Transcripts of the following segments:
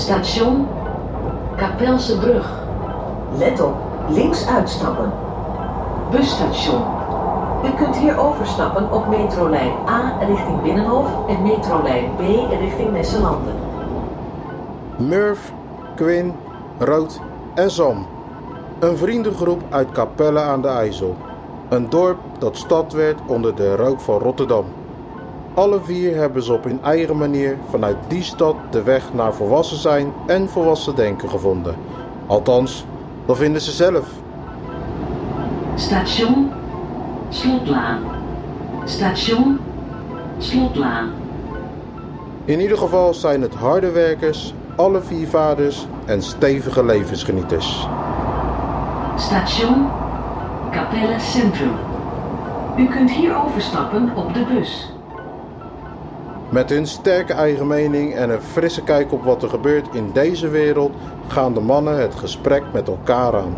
Station Kapelse Brug. Let op, links uitstappen. Busstation. U kunt hier overstappen op metrolijn A richting Binnenhof en metrolijn B richting Nesselanden. Murph, Quinn, Rood en Sam. Een vriendengroep uit Capelle aan de IJssel. Een dorp dat stad werd onder de rook van Rotterdam. Alle vier hebben ze op hun eigen manier vanuit die stad de weg naar volwassen zijn en volwassen denken gevonden. Althans, dat vinden ze zelf. Station Slotlaan. Station Slotlaan. In ieder geval zijn het harde werkers, alle vier vaders en stevige levensgenieters. Station Capelle Centrum. U kunt hier overstappen op de bus. Met hun sterke eigen mening en een frisse kijk op wat er gebeurt in deze wereld gaan de mannen het gesprek met elkaar aan.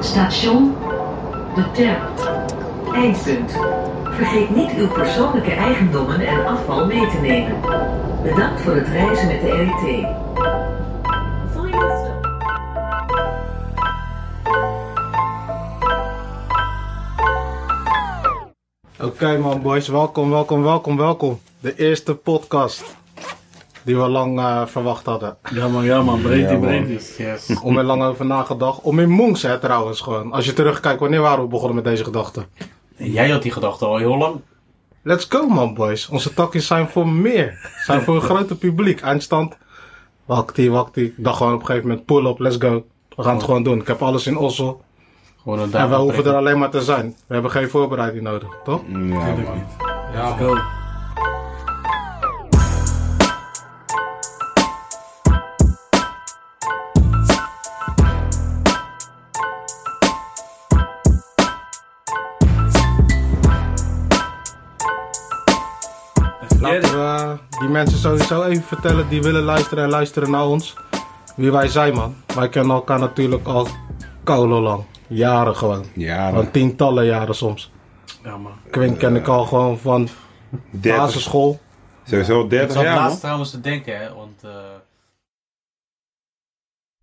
Station De Terp. Eindpunt. Vergeet niet uw persoonlijke eigendommen en afval mee te nemen. Bedankt voor het reizen met de RET. Oké man boys, welkom, welkom, welkom, welkom. De eerste podcast die we lang eh, verwacht hadden. Ja man, ja man, breed die, breed die. Yes. Om er lang over nagedacht. Om in monks hè trouwens gewoon. Als je terugkijkt, wanneer waren we begonnen met deze gedachten? En jij had die gedachte al heel lang. Let's go man boys. Onze takjes zijn voor meer. Zijn voor een groter publiek. Eindstand. Wakti, wakti. Ik dacht gewoon op een gegeven moment pull up, let's go. We gaan het gewoon doen. Ik heb alles in Oslo. Gewoon een En we hoeven er alleen maar te zijn. We hebben geen voorbereiding nodig, toch? Ja, man. Ja, Go. Laten we die mensen sowieso even vertellen die willen luisteren en luisteren naar ons. Wie wij zijn, man. Wij kennen elkaar natuurlijk al koude lang. Jaren gewoon. Ja, Van tientallen jaren soms. Ja man. Quinn ken ik al gewoon van 30, basisschool. sowieso Ik 30 zat jaar, laatst man. trouwens te denken, hè, want eh,